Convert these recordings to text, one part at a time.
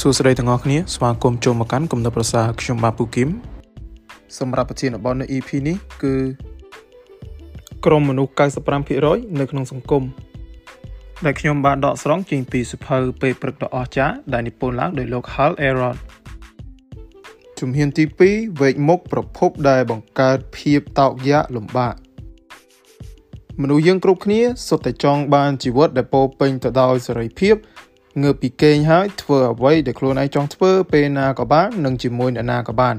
សួស្តីទាំងអស់គ្នាស្វាគមន៍ចូលមកកាន់គំនិតប្រសាខ្ញុំបាទពូគឹមសម្រាប់ប្រធានបទនៅ EP នេះគឺក្រុមមនុស្ស95%នៅក្នុងសង្គមដែលខ្ញុំបានដកស្រង់ចេញពីសភៅពេលព្រឹកដ៏អស្ចារ្យដែលនិពន្ធឡើងដោយលោក Hal Elrod ជំហានទី2វែកមុខប្រភពដែលបង្កើតភាពតោកយ៉ាកលំបាកមនុស្សយើងគ្រប់គ្នាសុទ្ធតែចង់បានជីវិតដែលពោពេញទៅដោយសេរីភាព ងើបពីគេងហើយធ្វើអ្វីដែលខ្លួនឯងចង់ធ្វើពេលណាក៏បាននិងជាមួយអ្នកណាក៏បាន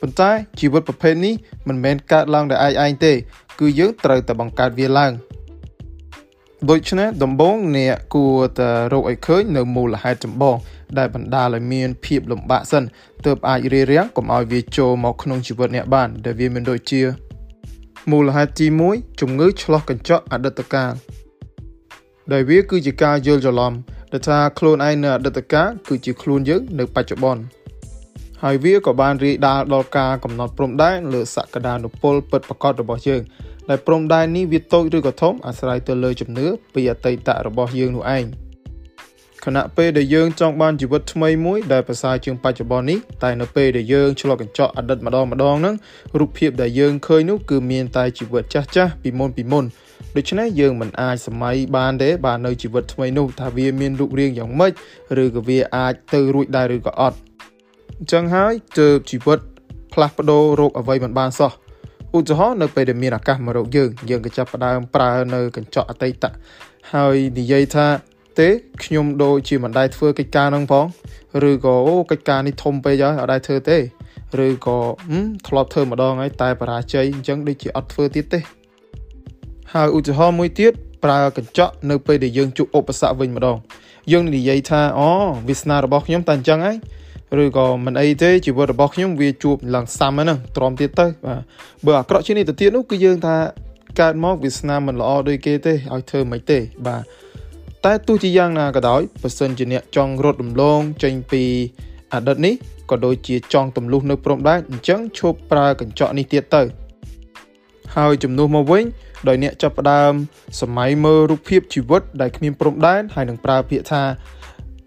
ប៉ុន្តែជីវិតប្រភេទនេះមិនមែនកើតឡើងដោយឯងឯងទេ គឺយើងត្រូវតែបង្កើតវាឡើងដូច្នេះដំបូងអ្នកគួរតែរកឲ្យឃើញនៅមូលហេតុចម្បង ដែលបណ្ដាលឲ្យមានភាពលំបាកសិនទើបអាចរារាំងកុំឲ្យវាចូលមកក្នុងជីវិតអ្នកបានដែលវាមានដូចជាមូលហេតុទី1ជំងឺឆ្លោះកញ្ចក់អតីតកាលដែលវាគឺជាការយល់ច្រឡំ ដែលថាខ្លួនឯងនៅអតីតកាលគឺជាខ្លួនយើងនៅបច្ចុប្បន្នហើយវាក៏បានរីកដាលដល់ការកំណត់ព្រំដែនលើសក្តានុពលពិតប្រាកដរបស់យើងដែលព្រំដែននេះវាតូចឬក៏ធំអាស្រ័យទៅលើជំនឿពីអតីតរបស់យើងនោះឯងខណៈពេលដែលយើងចង់បានជីវិតថ្មីមួយដែលប្រសើរជាងបច្ចុប្បន្ននេះតែនៅពេលដែលយើងឆ្លក់កញ្ចក់អតីតម្ដងម្ដងហ្នឹងរូបភាពដែលយើងឃើញនោះគឺមានតែជីវិតចាស់ចាស់ពីមុនពីមុន ដូច្នេះយើងមិនអាចសម័យបានទេបាននៅជីវិតថ្មីនោះថាវាមានរូបរាងយ៉ាងម៉េចឬក៏វាអាចទៅរួចដែរឬក៏អត់អញ្ចឹងហើយទើបជីវិតផ្លាស់ប្ដូររោគអ្វីមិនបានសោះឧទាហរណ៍នៅពេលដែលមានអាកាសមករកយើងយើងក៏ចាប់ផ្ដើមប្រើនៅកញ្ចក់អតីតហើយនិយាយថាទេខ្ញុំដូចជាមិនដែលធ្វើកិច្ចការហ្នឹងផងឬក៏អូកិច្ចការនេះធំពេកហើយអត់ដែលធ្វើទេឬក៏ធ្លាប់ធ្វើម្ដងហើយតែបរាជ័យអញ្ចឹងដូចជាអត់ធ្វើទៀតទេ ហើយឧទាហរណ៍មួយទៀតប្រើកញ្ចក់នៅពេលដែលយើងជួបឧបសគ្គវិញម្ដងយើងនិយាយថាអូវាសនារបស់ខ្ញុំតែអញ្ចឹងហើយឬក៏មិនអីទេជីវិតរបស់ខ្ញុំវាជួបឡើងសាំហ្នឹងទ្រាំទៀតទៅបាទបើអាក្រក់ជាងនេះទៅទៀតនោះគឺយើងថាកើតមកវាសនាមិនល្អដូចគេទេឲ្យធ្វើមិនទេបាទតែទោះជាយ៉ាងណាក៏ដោយបើសិនជាអ្នកចង់រត់រំលងចេញពីអតីតនេះក៏ដូចជាចង់ទម្លុះនៅព្រំដែនអញ្ចឹងឈប់ប្រើកញ្ចក់នេះទៀតទៅ ហើយជំនួសមកវិញ ដោយអ្នកចាប់ផ្ដើមសម័យមើលរូបភាពជីវិតដែលគ្មានព្រំដែនហើយនឹងប្រើពាក្យថា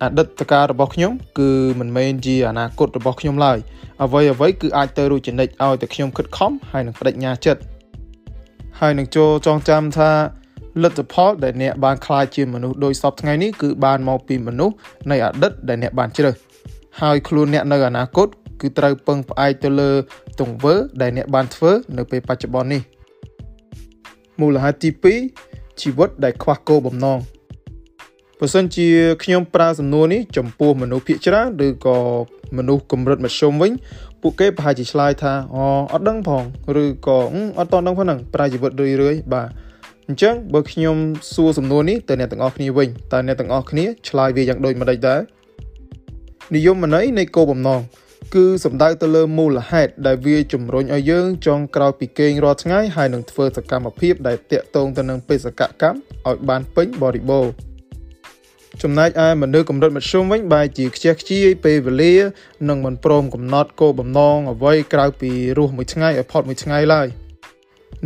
អតីតកាលរបស់ខ្ញុំគឺមិនមែនជាអនាគតរបស់ខ្ញុំឡើយអ្វីអ្វីគឺអាចទៅរួចចំណិចឲ្យតែខ្ញុំខិតខំហើយនឹងបដិញ្ញាចិត្តហើយនឹងចូលចងចាំថាលទ្ធផលដែលអ្នកបានខ្លាចជាមនុស្សដោយសពថ្ងៃនេះគឺបានមកពីមនុស្សនៃអតីតដែលអ្នកបានជ្រើសហើយខ្លួនអ្នកនៅអនាគតគឺត្រូវពឹងផ្អែកទៅលើទង្វើដែលអ្នកបានធ្វើនៅពេលបច្ចុប្បន្ននេះ មូលហេតុទី2ជីវិតដែលខ្វះគោលបំណងបើសិនជាខ្ញុំប្រើសំណួរនេះចំពោះមនុស្សភាគច្រើនឬក៏មនុស្សកម្រិតមធ្យមវិញពួកគេប្រហែលជាឆ្លើយថាអូអត់ដឹងផងឬក៏អត់តដឹងផងហ្នឹងប្រើជីវិតរឿយរឿយបាទអញ្ចឹងបើខ្ញុំសួរសំណួរនេះទៅអ្នកទាំងអស់គ្នាវិញតើអ្នកទាំងអស់គ្នាឆ្លើយវាយ៉ាងដូចម្ដេចដែរនិយមន័យនៃគោលបំណង គឺសំដៅទៅលើមូលហេតុដែលវាជំរុញឲ្យយើងចង់ក្រោយពីគេងរាល់ថ្ងៃហើយនឹងធ្វើសកម្មភាពដែលតាក់ទងទៅនឹងបេសកកម្មឲ្យបានពេញបរិបូរណ៍ចំណែកឯមនុស្សកម្រិតមធ្យមវិញបែរជាខ្ជះខ្ជាយពេលវេលានិងមិនព្រមកំណត់គោលបំណងអ្វីក្រៅពីរស់មួយថ្ងៃឲ្យផុតមួយថ្ងៃឡើយ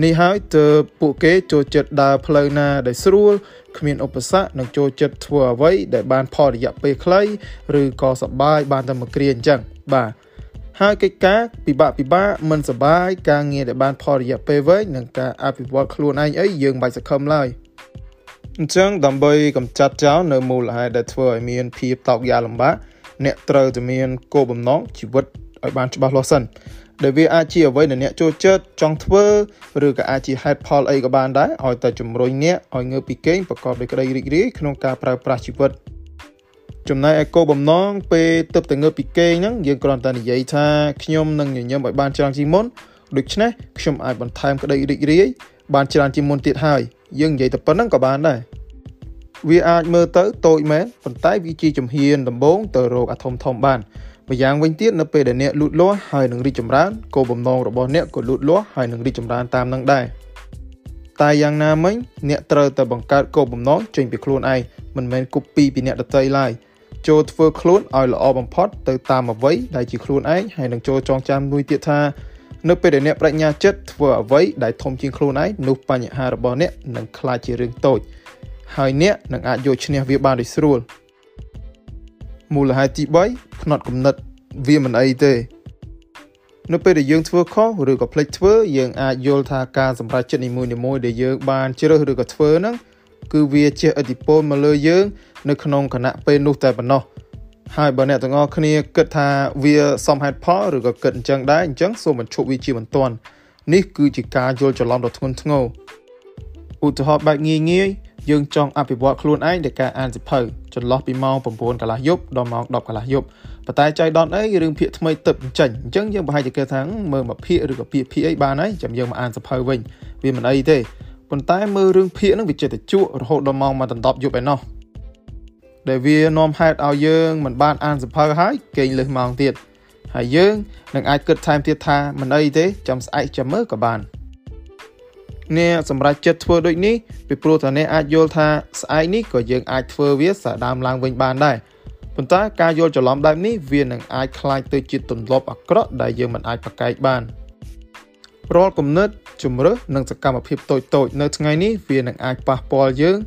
នេះហើយទើបពួកគេចូលចិត្តដើរផ្លូវណាដែលស្រួលគ្មានឧបសគ្គនិងចូលចិត្តធ្វើអ្វីដែលបានផលរយៈពេលខ្លីឬក៏សប្បាយបានតែមួយគ្រាអញ្ចឹង បាទហើយកិច្ចការពិបាកពិបាកមិនសបាយការងារដែលបានផលរយៈពេលវែងនិងការអភិវឌ្ឍខ្លួនឯងអីយើងបាច់សង្ឃឹមឡើយអញ្ចឹងដើម្បីកម្ចាត់ចោលនៅមូលហេតុដែលធ្វើឲ្យមានភាពតោកយ៉ាលំបាកអ្នកត្រូវតែមានគោលបំណងជីវិតឲ្យបានច្បាស់លាស់សិនដែលវាអាចជាអ្វីដែលអ្នកចូលចិត្តចង់ធ្វើឬក៏អាចជាហេតុផលអីក៏បានដែរឲ្យតែជំរុញអ្នកឲ្យងើបពីគេងប្រកបដោយក្តីរីករាយក្នុងការប្រើប្រាស់ជីវិត ចំណែកឯគោលបំណងពេលទៅតែងើបពីគេងហ្នឹងយើងគ្រាន់តែនិយាយថាខ្ញុំនឹងញញឹមឲ្យបានច្រើនជាងមុនដូច្នេះខ្ញុំអាចបន្ថែមក្តីរីករាយបានច្រើនជាងមុនទៀតហើយយើងនិយាយតែប៉ុណ្្នឹងក៏បានដែរវាអាចមើលទៅតូចមែនប៉ុន្តែវាជាជំហានដំបូងទៅរកអាធំធំបានម្យ៉ាងវិញទៀតនៅពេលដែលអ្នកលូតលាស់ហើយនឹងរីកចម្រើនគោលបំណងរបស់អ្នកក៏លូតលាស់ហើយនឹងរីកចម្រើនតាមនឹងដែរតែយ៉ាងណាមិញអ្នកត្រូវតែបង្កើតគោលបំណងចេញពីខ្លួនឯងមិនមែនគប់ពីពីអ្នកដទៃឡើយ ចូលធ្វើខ្លួនឲ្យល្អបំផុតទៅតាមអ្វីដែលជាខ្លួនឯងហើយនឹងចូលចងចាំមួយទៀតថានៅពេលដែលអ្នកបញ្ញាចិត្តធ្វើអ្វីដែលធំជាងខ្លួនឯងនោះបញ្ហារបស់អ្នកនឹងក្លាយជារឿងតូចហើយអ្នកនឹងអាចយកឈ្នះវាបានដោយស្រួលមូលហេតុទី3ផ្នត់គំនិតវាមិនអីទេ នៅពេលដែលយើងធ្វើខុសឬក៏ភ្លេចធ្វើយើងអាចយល់ថាការសម្រេចចិត្តនីមួយៗដែលយើងបានជ្រើសឬក៏ធ្វើហ្នឹងគឺវាជះឥទ្ធិពលមកលើយើង នៅក្នុងគណៈពេលនោះតែប៉ុណ្ណោះហើយបើអ្នកទាំងអស់គ្នាគិតថាវាសមហេតុផលឬក៏គិតអញ្ចឹងដែរអញ្ចឹងសូមបញ្ឈប់វាជាបន្ទាន់នេះគឺជាការយល់ច្រឡំដ៏ធ្ងន់ធ្ងរឧទាហរណ៍បែបងាយងាយយើងចង់អភិវឌ្ឍខ្លួនឯងដោយការអានសៀវភៅចន្លោះពីម៉ោង9កន្លះយប់ដល់ម៉ោង10កន្លះយប់ប៉ុន្តែចៃដន្យអីរឿងភាគថ្មីទឹកចេញអញ្ចឹងយើងប្រហែលជាគិតថាមើលមួយភាគឬក៏ពាក្យភាគអីបានហើយចាំយើងមកអានសៀវភៅវិញវាមិនអីទេប៉ុន្តែមើលរឿងភាគហ្នឹងវាចិត្តតែជក់រហូតដល់ម៉ោងមកដណ្ដប់យប់ឯណោះ ដែលវានាំហេតុឲ្យយើងមិនបានអានសៀវភៅហើយគេងលើសម៉ោងទៀតហើយយើងនឹងអាចគិតថែមទៀតថាមិនអីទេចាំស្អែកចាំមើលក៏បានអ្នកសម្រាប់ចិត្តធ្វើដូចនេះពីព្រោះថាអ្នកអាចយល់ថាស្អែកនេះក៏យើងអាចធ្វើវាសាដើមឡើងវិញបានដែរប៉ុន្តែការយល់ច្រឡំបែបនេះវានឹងអាចคล้ายទៅជាទម្លាប់អាក្រក់ដែលយើងមិនអាចប្រកែកបានរាល់គំនិតជំរឹះនិងសកម្មភាពតូចតូចនៅថ្ងៃនេះវានឹងអាចប៉ះពាល់យើង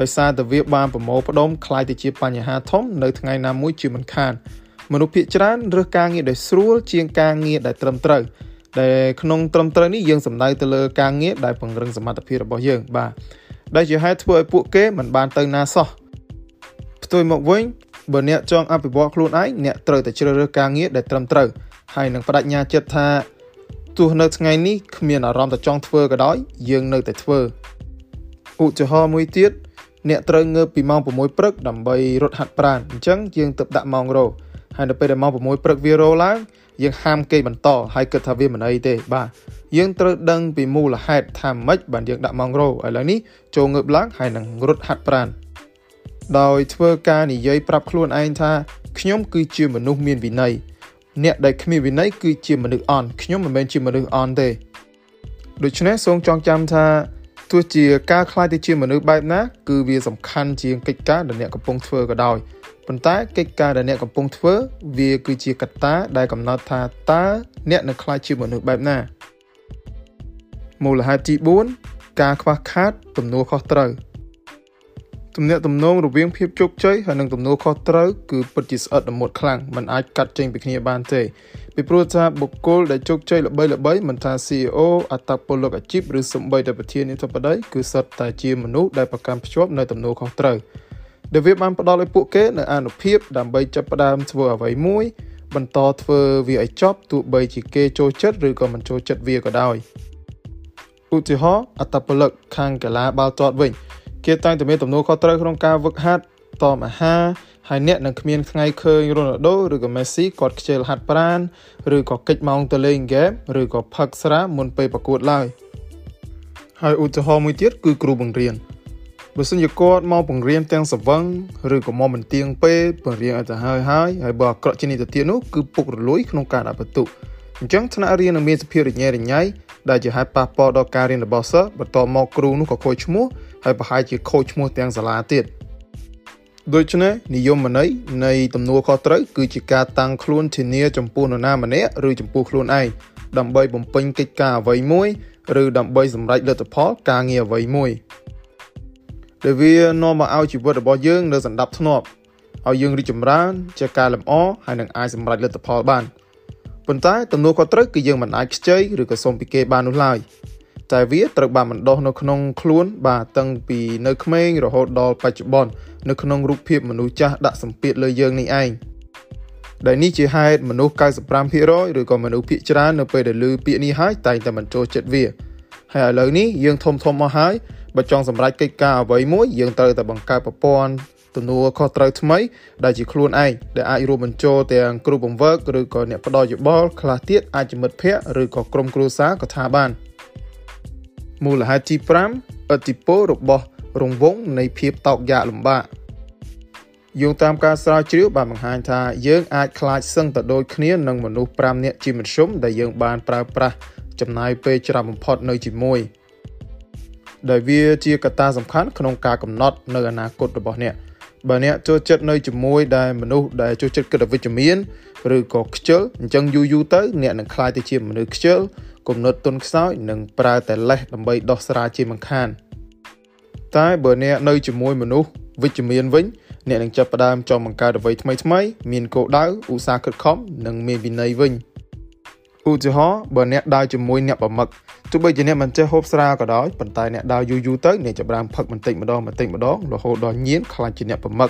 ដោយសារតែវាបានប្រមូលផ្ដុំคล้ายទៅជាបញ្ហាធំនៅថ្ងៃណាមួយជាមិនខានមនុស្សភាគច្រើនរើសការងារដែលស្រួលជាងការងារដែលត្រឹមត្រូវដែលក្នុងត្រឹមត្រូវនេះយើងសំដៅទៅលើការងារដែលពង្រឹងសមត្ថភាពរបស់យើងបាទដែលជាហេតុធ្វើឲ្យពួកគេមិនបានទៅណាសោះផ្ទុយមកវិញបើអ្នកចង់អភិវឌ្ឍខ្លួនឯងអ្នកត្រូវតែជ្រើសរើសការងារដែលត្រឹមត្រូវហើយនឹងបដិញ្ញាចិត្តថាទោះនៅថ្ងៃនេះគ្មានអារម្មណ៍តែចង់ធ្វើក៏ដោយយើងនៅតែធ្វើឧទាហរណ៍មួយទៀត អ្នកត្រូវងើបពីម៉ោង6ព្រឹកដើម្បីរត់ហាត់ប្រាណអញ្ចឹងយើងទៅដាក់ម៉ោងរោហើយនៅពេលដែលម៉ោង6ព្រឹកវារោឡើងយើងហាមគេបន្តហើយគិតថាវាមិនអីទេបាទយើងត្រូវដឹងពីមូលហេតុថាម៉េចបានយើងដាក់ម៉ោងរោឥឡូវនេះចូលងើបឡើងហើយនឹងរត់ហាត់ប្រាណដោយធ្វើការនិយាយប្រាប់ខ្លួនឯងថាខ្ញុំគឺជាមនុស្សមានវិន័យអ្នកដែលគ្មានវិន័យគឺជាមនុស្សអន់ខ្ញុំមិនមែនជាមនុស្សអន់ទេដូច្នេះសូមចងចាំថា ទោះជាការខ្លាចទៅជាមនុស្សបែបណា គឺវាសំខាន់ជាងកិច្ចការដែលអ្នកកំពុងធ្វើក៏ដោយប៉ុន្តែកិច្ចការដែលអ្នកកំពុងធ្វើ វាគឺជាកត្តាដែលកំណត់ថាតើអ្នកនឹងខ្លាចជាមនុស្សបែបណាមូលហេតុទី4ការខ្វះខាតទំនួលខុសត្រូវ ទំនាក់ទំនងរវាងភាពជោគជ័យហើយនិងទំនួលខុសត្រូវគឺពិតជាស្អិតល្មុតខ្លាំងมันអាចកាត់ចេញពីគ្នាបានទេពីព្រោះថាបុគ្គលដែលជោគជ័យល្បីល្បីមិនថា CEO អត្តពលិកអាជីពឬសូម្បីតែប្រធានាធិបតីគឺសុទ្ធតែជាមនុស្សដែលប្រកាន់ភ្ជាប់នៅទំនួលខុសត្រូវដែលវាបានផ្ដល់ឲ្យពួកគេនៅអានុភាពដើម្បីចាប់ផ្ដើមធ្វើអ្វីមួយ បន្តធ្វើវាឲ្យចប់ទោះបីជាគេចូលចិត្តឬក៏មិនចូលចិត្តវាក៏ដោយឧទាហរណ៍អត្តពលិកខាងកីឡាបាល់ទាត់វិញ គេតែងតែមានទំនួលខុសត្រូវក្នុងការវឹកហាត់តមអាហារហើយអ្នកនឹងគ្មានថ្ងៃឃើញរ៉ូណាល់ដូឬក៏មេស៊ីគាត់ខ្ជិលហាត់ប្រាណឬក៏កិច្ចម៉ោងទៅលេងហ្គេមឬក៏ផឹកស្រាមុនពេលប្រកួតឡើយហើយឧទាហរណ៍មួយទៀតគឺគ្រូបង្រៀនបើសិនជាគាត់មកបង្រៀនទាំងសវឹងឬក៏មកមិនទៀងពេលបង្រៀនឲ្យទៅហើយហើយហើយបើអាក្រក់ជានេះទៅទៀតនោះគឺពុករលួយក្នុងការដាក់បន្ទុកអញ្ចឹងថ្នាក់រៀននឹងមានសភាពរញ៉េរញ៉ៃ ដែលជាហេតុប៉ះពាល់ដល់ការរៀនរបស់សិស្សបន្ទាប់មកគ្រូនោះក៏ខូចឈ្មោះហើយប្រហែលជាខូចឈ្មោះទាំងសាលាទៀតដូច្នេះនិយមន័យនៃទំនួលខុសត្រូវគឺជាការតាំងខ្លួនធានាចំពោះនរណាម្នាក់ឬចំពោះខ្លួនឯងដើម្បីបំពេញកិច្ចការអ្វីមួយឬដើម្បីសម្រេចលទ្ធផលការងារអ្វីមួយដែលវានាំមកឲ្យជីវិតរបស់យើងនៅសន្តាប់ធ្នាប់ឲ្យយើងរីកចម្រើនជាការលម្អហើយនឹងអាចសម្រេចលទ្ធផលបាន ប៉ុន្តែទំនួលខុសត្រូវគឺយើងមិនអាចខ្ចីឬក៏សុំពីគេបាននោះឡើយតែវាត្រូវបានបណ្ដុះនៅក្នុងខ្លួនបាទតាំងពីនៅក្មេងរហូតដល់បច្ចុប្បន្ននៅក្នុងរូបភាពមនុស្សចាស់ដាក់សម្ពាធលើយើងនេះឯងដែលនេះជាហេតុមនុស្ស95%ឬក៏មនុស្សភាគច្រើននៅពេលដែលឮពាក្យនេះហើយតែងតែមិនចូលចិត្តវាហើយឥឡូវនេះយើងធំធំមកហើយបើចង់សម្រេចកិច្ចការអ្វីមួយយើងត្រូវតែបង្កើតប្រព័ន្ធ ទំនួលខុសត្រូវថ្មី ដែលជាខ្លួនឯងដែលអាចរួមបញ្ចូលទាំងគ្រូបង្វឹកឬក៏អ្នកផ្ដល់យោបល់ខ្លះទៀតអាចជាមិត្តភ័ក្តិឬក៏ក្រុមគ្រួសារក៏ថាបានមូលហេតុទី5ឥទ្ធិពលរបស់រង្វង់នៃភាពតោកយ៉ាកលំបាកយោងតាមការស្រាវជ្រាវបានបង្ហាញថាយើងអាចខ្លាចសឹងទៅដូចគ្នានឹងមនុស្ស5នាក់ជាមធ្យមដែលយើងបានប្រើប្រាស់ចំណាយពេលច្រើនបំផុតនៅជាមួយដែលវាជាកត្តាសំខាន់ក្នុងការកំណត់នៅអនាគតរបស់អ្នក បើអ្នកចូលចិត្តនៅជាមួយដែលមនុស្សដែលចូលចិត្តគិតអវិជ្ជមានឬក៏ខ្ជិលអញ្ចឹងយូរយូរទៅអ្នកនឹងក្លាយទៅជាមនុស្សខ្ជិលគំនិតទុនខ្សោយនិងប្រើតែលេសដើម្បីដោះស្រាយជាមិនខានតែបើអ្នកនៅជាមួយមនុស្សវិជ្ជមានវិញអ្នកនឹងចាប់ផ្ដើមចង់បង្កើតអ្វីថ្មីថ្មីមានគោលដៅឧស្សាហ៍ខិតខំនិងមានវិន័យវិញ ឧទាហរណ៍បើអ្នកដើរជាមួយអ្នកប្រមឹកទោះបីជាអ្នកមិនចេះហូបស្រាក៏ដោយប៉ុន្តែអ្នកដើរយូរយូរទៅអ្នកចាប់ផ្ដើមផឹកបន្តិចម្ដងបន្តិចម្ដងរហូតដល់ញៀនខ្លាចជាអ្នកប្រមឹក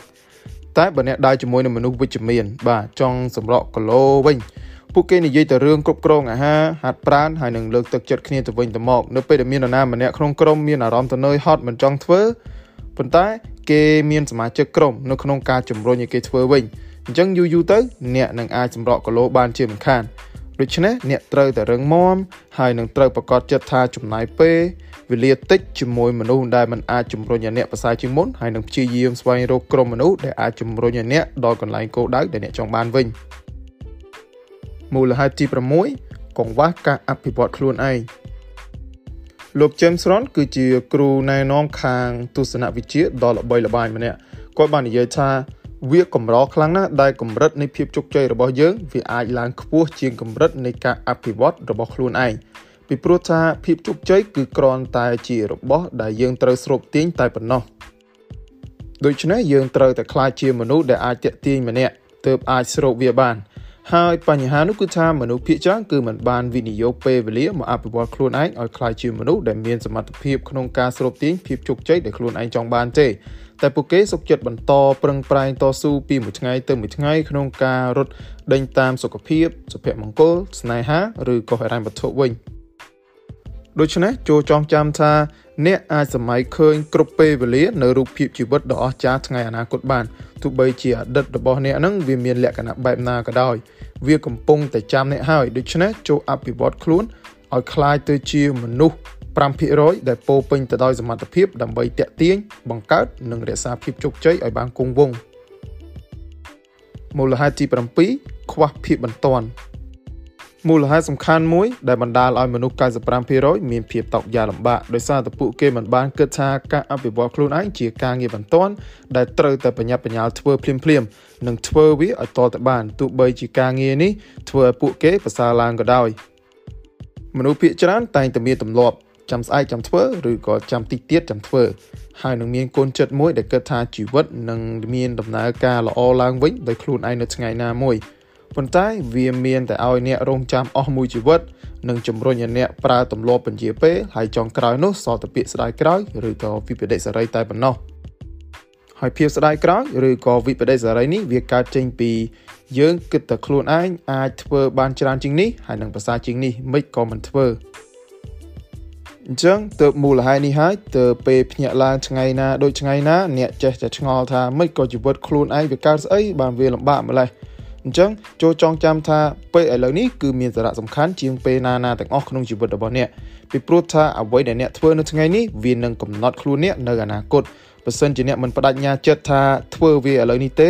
តែបើអ្នកដើរជាមួយនឹងមនុស្សវិជ្ជមាន បាទចង់សម្រក់គីឡូវិញពួកគេនិយាយតែរឿងគ្រប់គ្រងអាហារហាត់ប្រាណហើយនឹងលើកទឹកចិត្តគ្នាទៅវិញទៅមកនៅពេលដែលមាននរណាម្នាក់ក្នុងក្រុមមានអារម្មណ៍ទៅនឿយហត់មិនចង់ធ្វើប៉ុន្តែគេមានសមាជិកក្រុមនៅក្នុងការជំរុញឲ្យគេធ្វើវិញអញ្ចឹងយូរយូរទៅអ្នកនឹងអាចសម្រក់គីឡូបានជាមិនខាន ដូច្នេះអ្នកត្រូវតែរឹងមាំហើយនឹងត្រូវប្រកាសចិត្តថាចំណាយពេលវេលាតិចជាមួយមនុស្សដែលមិនអាចជំរុញឲ្យអ្នកប្រសើរជាងមុនហើយនឹងព្យាយាមស្វែងរកក្រុមមនុស្សដែលអាចជំរុញឲ្យអ្នកដល់កន្លែងគោលដៅដែលអ្នកចង់បានវិញមូលហេតុទី6កង្វះការអភិវឌ្ឍខ្លួនឯងលោក James Ron គឺជាគ្រូណែនាំខាងទស្សនវិជ្ជាដ៏ល្បីល្បាញម្នាក់គាត់បាននិយាយថា វាកម្រខ្លាំងណាស់ដែលកម្រិតនៃភាពជោគជ័យរបស់យើងវាអាចឡើងខ្ពស់ជាងកម្រិតនៃការអភិវឌ្ឍរបស់ខ្លួនឯងពីព្រោះថាភាពជោគជ័យគឺគ្រាន់តែជារបស់ដែលយើងត្រូវស្រូបទាញតែប៉ុណ្ណោះដូច្នេះយើងត្រូវតែខ្លាចជាមនុស្សដែលអាចតាក់ទាញម្នាក់ទើបអាចស្រូបវាបាន ហើយបញ្ហានោះគឺថាមនុស្សភាគច្រើនគឺមិនបានវិនិយោគពេលវេលាមកអភិវឌ្ឍខ្លួនឯងឲ្យក្លាយជាមនុស្សដែលមានសមត្ថភាពក្នុងការស្រូបទាញភាពជោគជ័យដែលខ្លួនឯងចង់បានទេ តែពួកគេសុខចិត្តបន្តប្រឹងប្រែងតស៊ូពីមួយថ្ងៃទៅមួយថ្ងៃក្នុងការរត់ដេញតាមសុខភាពសុភមង្គលស្នេហាឬក៏ហិរញ្ញវត្ថុវិញដូច្នេះចូលចងចាំថាអ្នកអាចសម័យឃើញគ្រប់ពេលវេលានៅរូបភាពជីវិតដ៏អស្ចារ្យថ្ងៃអនាគតបានទោះបីជាអតីតរបស់អ្នកនឹងវាមានលក្ខណៈបែបណាក៏ដោយវាកំពុងតែចាំអ្នកហើយដូច្នេះចូលអភិវឌ្ឍខ្លួនឲ្យคล้ายទៅជាមនុស្ស 5%ដែលពោពេញទៅដោយសមត្ថភាពដើម្បីតាក់ទាញបង្កើតនិងរក្សាភាពជោគជ័យឲ្យបានគង់វង្សមូលហេតុទី7ខ្វះភាពបន្ទាន់មូលហេតុសំខាន់មួយដែលបណ្ដាលឲ្យមនុស្ស95%មានភាពតោកយ៉ាលំបាកដោយសារតែពួកគេមិនបានគិតថាការអភិវឌ្ឍខ្លួនឯងជាការងារបន្ទាន់ដែលត្រូវតែបញ្ញាប់បញ្ញាល់ធ្វើភ្លាមភ្លាមនិងធ្វើវាឲ្យតទៅបានទោះបីជាការងារនេះធ្វើឲ្យពួកគេប្រសើរឡើងក៏ដោយមនុស្សភាគច្រើនតែងតែមានទម្លាប់ ចាំស្អែកចាំធ្វើឬក៏ចាំតិចទៀតចាំធ្វើហើយនឹងមានកូនចិត្តមួយដែលគិតថាជីវិតនឹងមានដំណើរការល្អឡើងវិញដោយខ្លួនឯងនៅថ្ងៃណាមួយប៉ុន្តែវាមានតែឲ្យអ្នករងចាំអស់មួយជីវិតនិងជំរុញឲ្យអ្នកប្រើទម្លាប់ពន្យាពេលហើយចុងក្រោយនោះសល់តែពាក្យស្ដាយក្រោយឬក៏វិបដិសេរីតែប៉ុណ្ណោះហើយភាពស្ដាយក្រោយឬក៏វិបដិសេរីនេះវាកើតចេញពីយើងគិតតែខ្លួនឯងអាចធ្វើបានច្រើនជាងនេះហើយនឹងប្រសើរជាងនេះមិនក៏មិនធ្វើ អញ្ចឹងទៅមូលហេតុនេះហើយទៅពេលភ្ញាក់ឡើងថ្ងៃណាដូចថ្ងៃណាអ្នកចេះតែឆ្ងល់ថាមិនក៏ជីវិតខ្លួនឯងវាកើតស្អីបានវាលំបាកម្លេះអញ្ចឹងចូលចងចាំថាពេលឥឡូវនេះគឺមានសារៈសំខាន់ជាងពេលណាណាទាំងអស់ក្នុងជីវិតរបស់អ្នកពីព្រោះថាអ្វីដែលអ្នកធ្វើនៅថ្ងៃនេះវានឹងកំណត់ខ្លួនអ្នកនៅអនាគតបើសិនជាអ្នកមិនបដិញ្ញាចិត្តថាធ្វើវាឥឡូវនេះទេ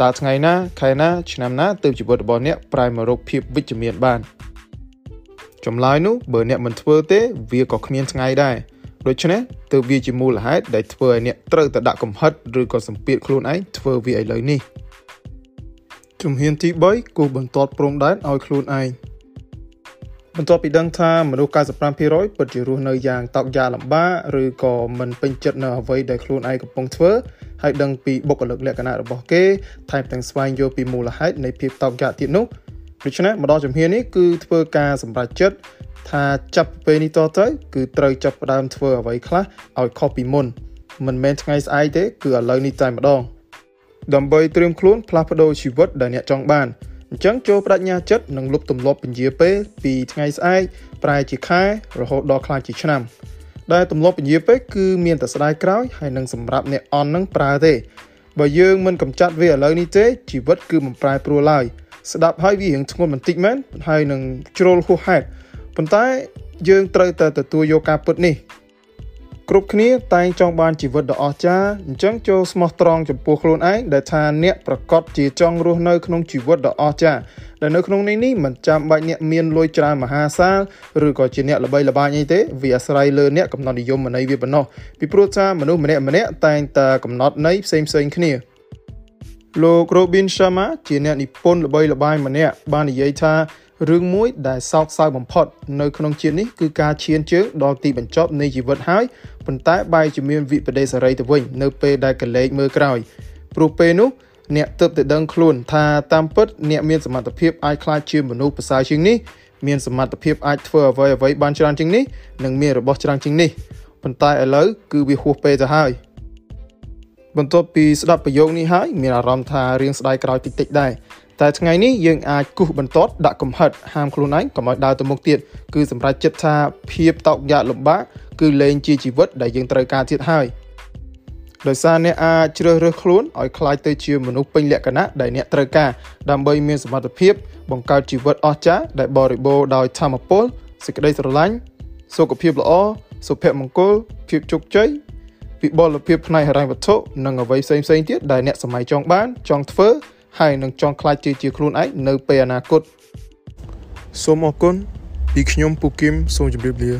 តើថ្ងៃណាខែណាឆ្នាំណាទើបជីវិតរបស់អ្នកប្រែមករកភាពវិជ្ជមានបាន ចម្លើយនោះបើអ្នកមិនធ្វើទេវាក៏គ្មានថ្ងៃដែរដូច្នេះទើបវាជាមូលហេតុដែលធ្វើឲ្យអ្នកត្រូវតែដាក់កំហិតឬក៏សម្ពាធខ្លួនឯងធ្វើវាឥឡូវនេះជំហានទី3គូបន្ទាត់ព្រំដែនឲ្យខ្លួនឯងបន្ទាប់ពីដឹងថាមនុស្ស95%ពិតជារស់នៅយ៉ាងតោកយ៉ាលំបាកឬក៏មិនពេញចិត្តនៅអ្វីដែលខ្លួនឯងកំពុងធ្វើហើយដឹងពីបុគ្គលិកលក្ខណៈរបស់គេថែមទាំងស្វែងយល់ពីមូលហេតុនៃភាពតោកយ៉ាទៀតនោះ ដូច្នេះម្ដងជំហាននេះគឺធ្វើការសម្រេចចិត្តថាចាប់ពេលនេះតទៅ គឺត្រូវចាប់ផ្ដើមធ្វើអ្វីខ្លះឲ្យខុសពីមុនមិនមែនថ្ងៃស្អែកទេ គឺឥឡូវនេះតែម្ដងដើម្បីត្រៀមខ្លួនផ្លាស់ប្ដូរជីវិតដែលអ្នកចង់បានអញ្ចឹងចូលបដិញ្ញាចិត្តនិងលុបទម្លាប់ពន្យាពេលពីថ្ងៃស្អែកប្រែជាខែរហូតដល់ខ្លាចជាឆ្នាំដែលទម្លាប់ពន្យាពេលគឺមានតែស្ដាយក្រោយហើយនឹងសម្រាប់អ្នកអន់នឹងប្រើទេបើយើងមិនកំចាត់វាឥឡូវនេះទេជីវិតគឺមិនប្រែប្រួលឡើយ ស្ដាប់ហើយវារៀងធ្ងន់បន្តិចមែនហើយនឹងជ្រុលហួសហេតុប៉ុន្តែយើងត្រូវតែទទួលយកការពិតនេះគ្រប់គ្នាតែងចង់បានជីវិតដ៏អស្ចារ្យអញ្ចឹងចូលស្មោះត្រង់ចំពោះខ្លួនឯងដែលថាអ្នកប្រកាសជាចង់រស់នៅក្នុងជីវិតដ៏អស្ចារ្យដែលនៅក្នុងនេះនេះមិនចាំបាច់អ្នកមានលុយច្រើនមហាសាលឬក៏ជាអ្នកល្បីល្បាញអីទេវាអាស្រ័យលើអ្នកកំណត់និយមន័យវាប៉ុណ្ណោះពីព្រោះថាមនុស្សម្នាក់ម្នាក់តែងតែកំណត់ន័យផ្សេងផ្សេងគ្នា លោក Robin Sharma ជាអ្នកនិពន្ធល្បីល្បាញម្នាក់បាននិយាយថារឿងមួយដែលសោកសៅបំផុតនៅក្នុងជាតិនេះគឺការឈានជើងដល់ទីបញ្ចប់នៃជីវិតហើយប៉ុន្តែបែរជាមានវិបដិសេរីទៅវិញនៅពេលដែលកលេចមើលក្រោយព្រោះពេលនោះអ្នកទើបតែដឹងខ្លួនថាតាមពិតអ្នកមានសមត្ថភាពអាចក្លាយជាមនុស្សប្រសើរជាងនេះមានសមត្ថភាពអាចធ្វើអ្វីអ្វីបានច្រើនជាងនេះនិងមានរបស់ច្រើនជាងនេះប៉ុន្តែឥឡូវគឺវាហួសពេលទៅហើយ បន្ទាប់ពីស្ដាប់ប្រយោគនេះហើយមានអារម្មណ៍ថារៀងស្ដាយក្រោយតិចតិចដែរតែថ្ងៃនេះយើងអាចគូសបន្ទាត់ដាក់កំហិតហាមខ្លួនឯងកុំឲ្យដើរទៅមុខទៀតគឺសម្រាប់ចិត្តថាភាពតោកយ៉ាកលំបាកគឺលែងជាជីវិតដែលយើងត្រូវការទៀតហើយដោយសារអ្នកអាចជ្រើសរើសខ្លួនឲ្យคล้ายទៅជាមនុស្សពេញលក្ខណៈដែលអ្នកត្រូវការដើម្បីមានសមត្ថភាពបង្កើតជីវិតអស្ចារ្យដែលបរិបូរដោយធម៌ពលសេចក្តីស្រឡាញ់សុខភាពល្អសុភមង្គលភាពជោគជ័យ វិបុលភាពផ្នែកហិរញ្ញវត្ថុនិងអ្វីផ្សេងៗទៀតដែលអ្នកសម័យចង់បាន ចង់ធ្វើហើយនឹងចង់ខ្លាចជាជាខ្លួនឯងនៅពេលអនាគតសូមអរគុណពីខ្ញុំពូគឹមសូមជម្រាបលា